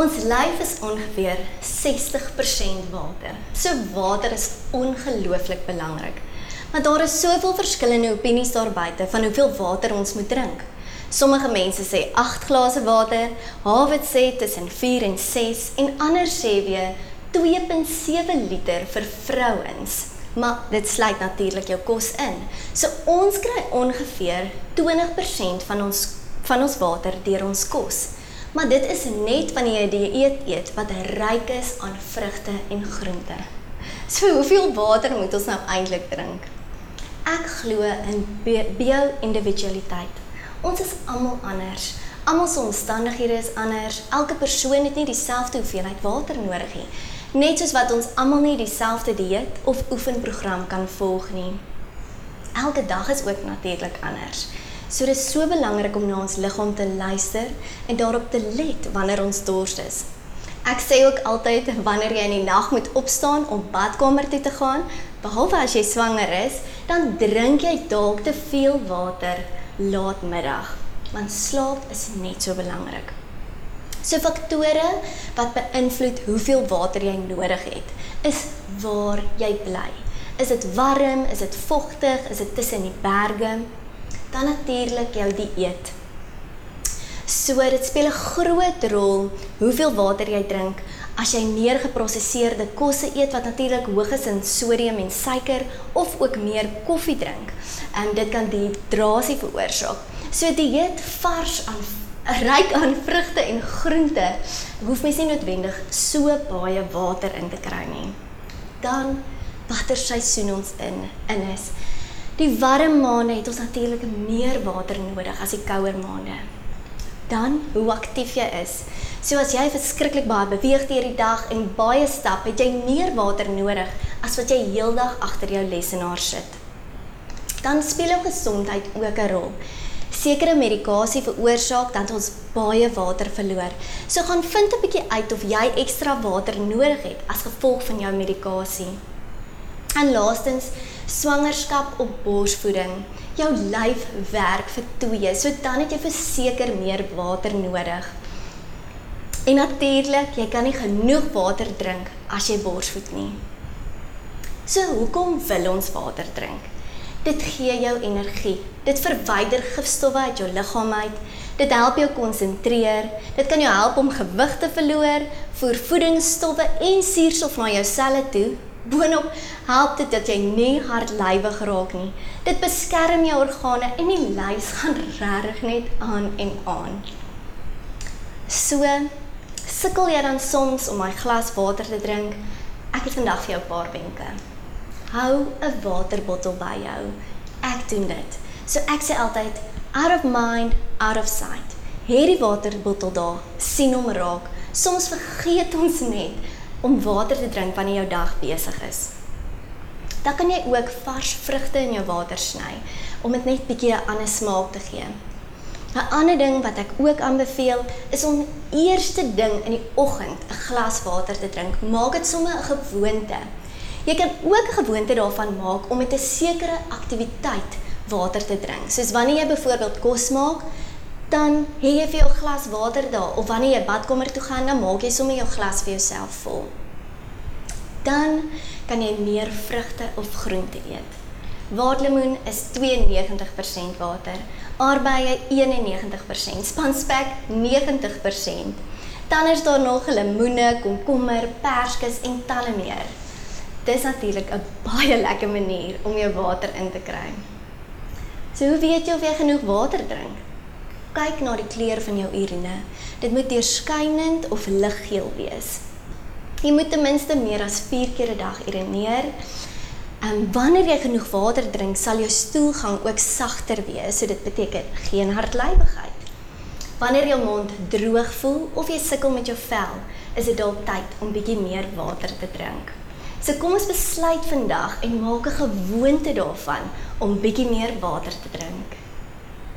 Ons lyf is ongeveer 60% water. So water is ongelooflik belangrik. Maar daar is soveel verskillende opinies daar buite van hoeveel water ons moet drink. Sommige mense sê 8 glase water, Harvard sê tussen 4 en 6 en ander sê weer 2.7 liter vir vrouens. Maar dit sluit natuurlik jou kos in. So ons kry ongeveer 20% van ons van ons water deur ons kos. Maar dit is net wanneer jy dieet eet wat ryk is aan vrugte en groente. So hoeveel water moet ons nou eintlik drink? Ek glo in bio-individualiteit. Ons is almal anders. Almal se omstandighede is anders. Elke persoon het nie dieselfde hoeveelheid water nodig nie. Net soos wat ons almal nie dieselfde dieet of oefenprogram kan volg nie. Elke dag is ook natuurlik anders. So dit is so belangrik om na ons liggaam te luister en daarop te let wanneer ons dors is. Ek sê ook altyd wanneer jy in die nag moet opstaan om badkamer toe te gaan, behalwe as jy swanger is, dan drink jy dalk te veel water laatmiddag, want slaap is net so belangrik. So faktore wat beïnvloed hoeveel water jy nodig het, is waar jy bly. Is dit warm, is dit vogtig, is dit tussen die berge? Dan natuurlik jou dieet. So dit speel 'n groot rol hoeveel water jy drink as jy neergeprosesseerde kosse eet wat natuurlik hoog is in sodium en suiker of ook meer koffie drink. En dit kan dehydrasie veroorsaak. So dieet vars aan ryk aan vrugte en groente hoef mens nie noodwendig so baie water in te kry nie. Dan watter seisoen ons in in is. Die warm maande het ons natuurlik meer water nodig as die kouer maande. Dan hoe aktief jy is. So as jy verskriklik baie beweeg deur die dag en baie stap, het jy meer water nodig as wat jy heeldag agter jou lesenaar sit. Dan speel jou gesondheid ook 'n rol. Sekere medikasie veroorsaak dat ons baie water verloor. So gaan vind 'n bietjie uit of jy ekstra water nodig het as gevolg van jou medikasie. En laastens, swangerskap op borsvoeding. Jou lyf werk vir twee, so dan het jy verseker meer water nodig. En natuurlik, jy kan nie genoeg water drink as jy borsvoed nie. So hoekom wil ons water drink? Dit gee jou energie. Dit verwyder gifstowwe uit jou liggaam uit. Dit help jou konsentreer. Dit kan jou help om gewig te verloor, voer voedingsstowwe en suurstof na jou selle toe Boonop help dit dat jy nie hartlywig raak nie. Dit beskerm jou organe en die lys gaan regtig net aan en aan. So sukkel jy dan soms om 'n glas water te drink? Ek het vandag vir jou 'n paar wenke. Hou 'n waterbottel by jou. Ek doen dit. So ek sê altyd out of mind, out of sight. Hierdie waterbottel daar, sien hom raak. Soms vergeet ons net om water te drink wanneer jou dag besig is. Dan kan jy ook vars vrugte in jou water sny om dit net bietjie 'n ander smaak te gee. 'n Ander ding wat ek ook aanbeveel is om eerste ding in die oggend 'n glas water te drink. Maak dit sommer 'n gewoonte. Jy kan ook 'n gewoonte daarvan maak om met 'n sekere aktiwiteit water te drink. Soos wanneer jy byvoorbeeld kos maak, dan hê jy vir jou glas water daar of wanneer jy badkamer toe gaan, dan maak jy sommer jou glas vir jouself vol. Dan kan jy meer vrugte of groente eet. Waterlemoen is 92% water, aardbeie 91%, spanspek 90%. Dan is daar nog lemoene, komkommer, perskes en talle meer. Dis natuurlik 'n baie lekker manier om jou water in te kry. So hoe weet jy of jy genoeg water drink? Kyk na die kleur van jou urine. Dit moet deurskynend of liggeel wees. Jy moet ten minste meer as 4 keer 'n dag urineer. En wanneer jy genoeg water drink, sal jou stoelgang ook sagter wees. So dit beteken geen hartlywigheid. Wanneer jou mond droog voel of jy sukkel met jou vel, is dit dalk tyd om bietjie meer water te drink. So kom ons besluit vandag en maak 'n gewoonte daarvan om bietjie meer water te drink.